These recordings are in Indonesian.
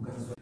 Lucas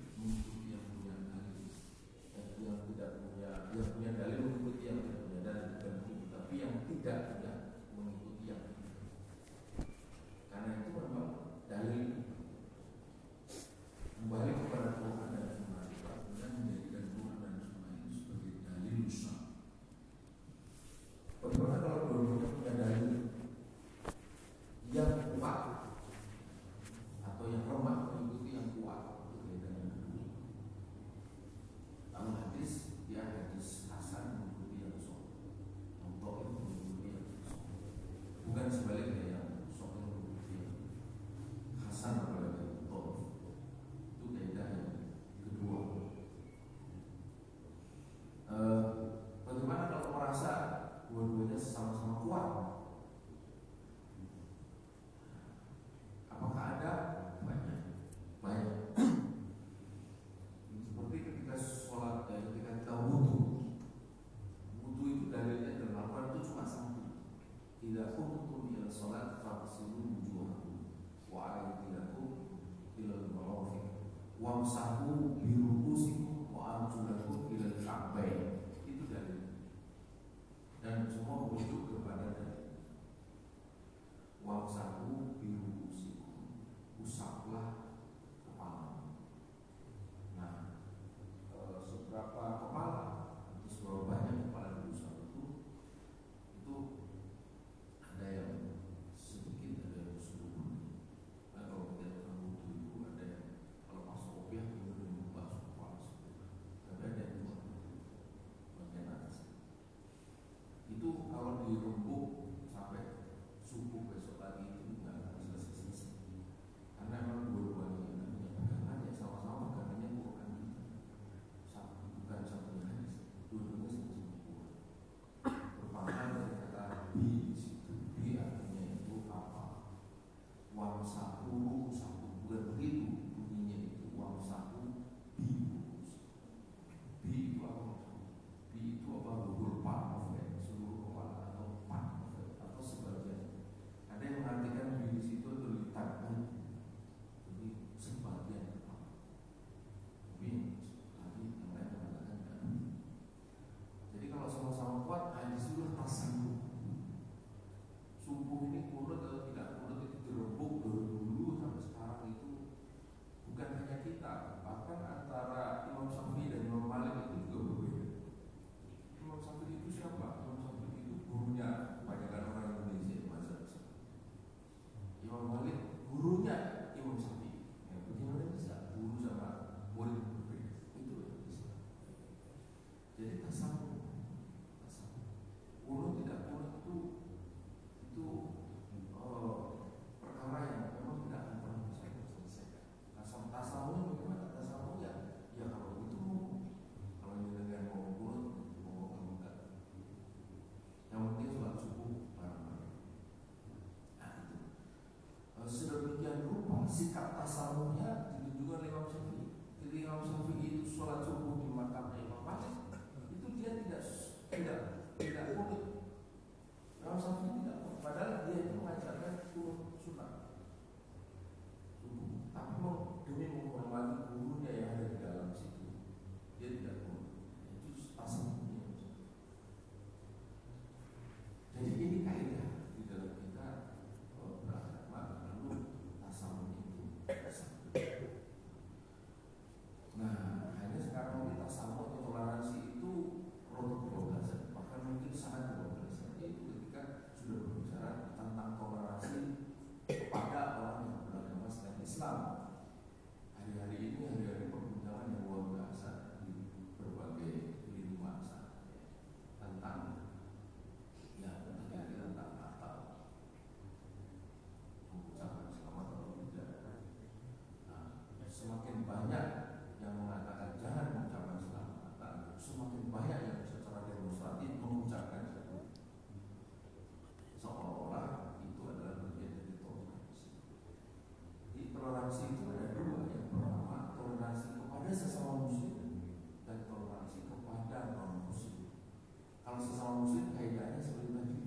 muslim kaitannya seperti tadi.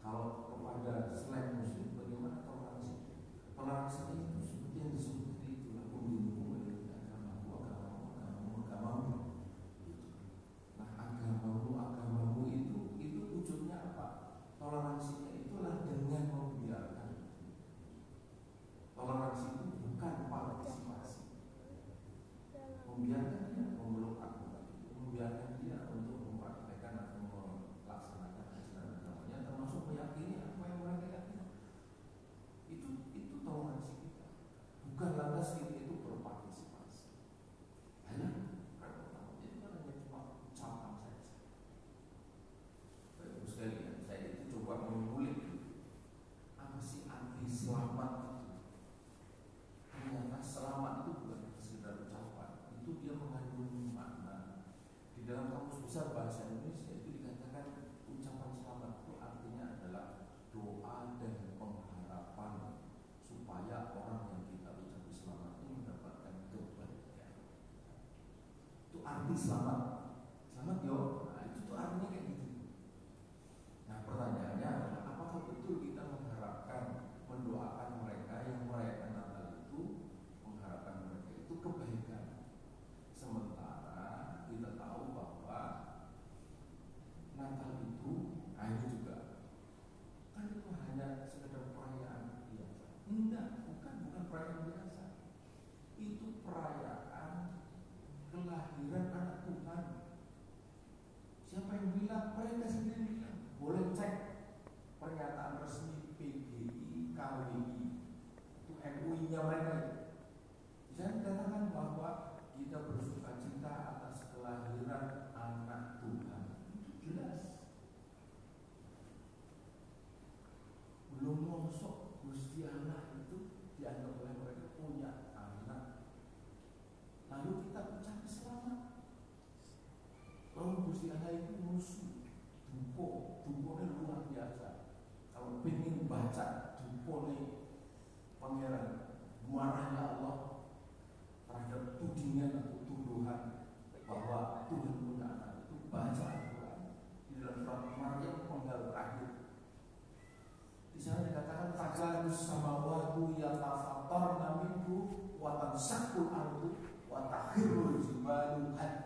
Kalau kepada selain muslim bagaimana toleransi? Toleransi mati selamat. Selamat yo. mereka sendiri. Bilang boleh cek pernyataan resmi PGI KWI itu MUI-nya mereka itu. Poni pangeran marahnya Allah terhadap tudingan atau tuduhan bahwa Tuhan menahan itu baca Al-Quran di dalam surat Maryam penggal terakhir. Di sana dikatakan tagalus sama waktu yang tafatar namiku watan sakul ardu watahirul jibalu hadi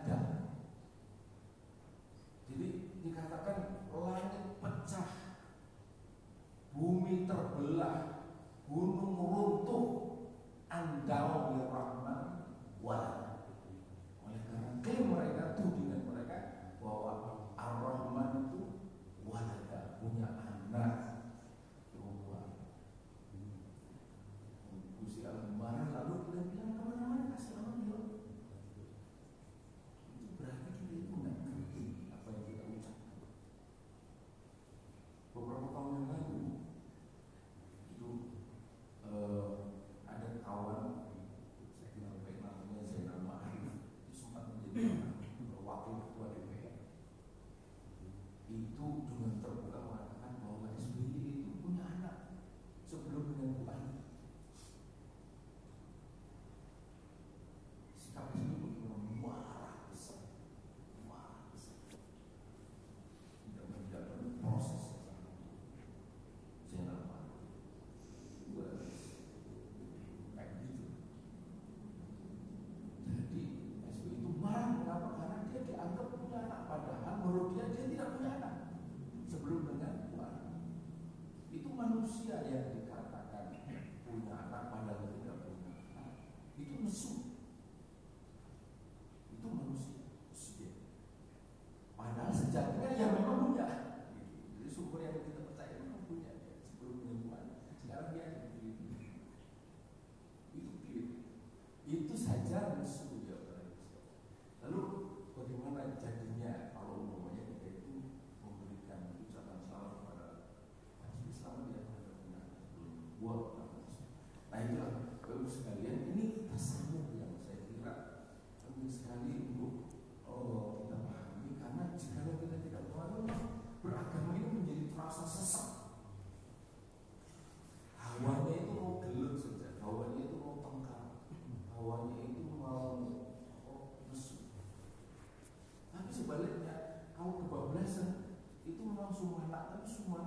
terbelah gunung dia tidak punya anak sebelum dengan Tuhan. Itu manusia yang dikatakan punya anak much more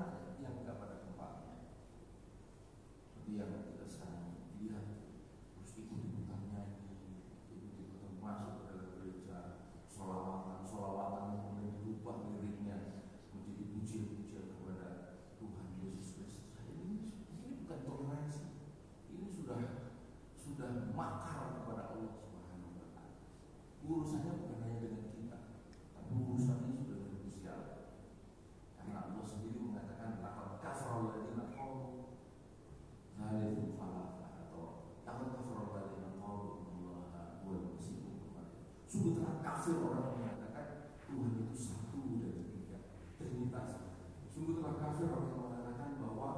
tafsir orang mengatakan Tuhan itu satu dan tiga. Trinitas sungguh telah kafir orang yang mengatakan bahwa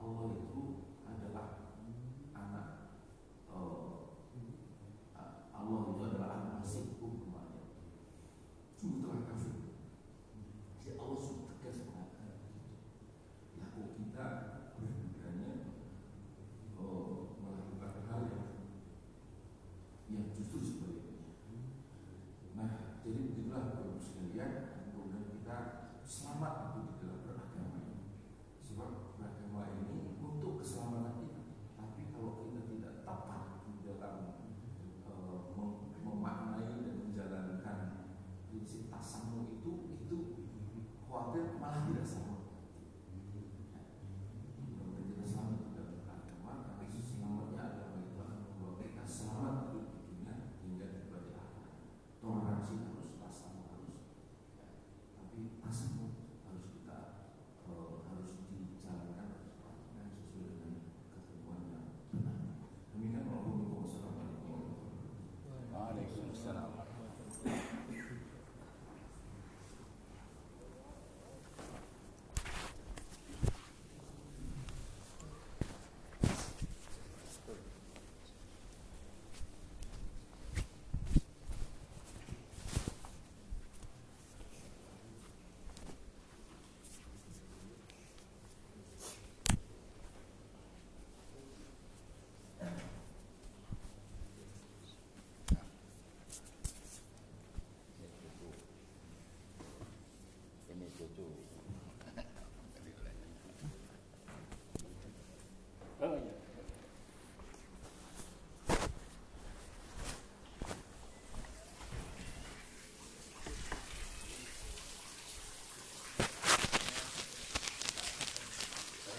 Allah itu adalah anak uh, Allah itu adalah anak masih umpamanya sungguh telah kafir. Jadi Allah sudah tegas mengatakan ya kok kita berbenarnya uh, eh, melakukan hal yang yang justru sebaliknya jadi begitulah Bapak Ibu sekalian, kemudian kita selamat.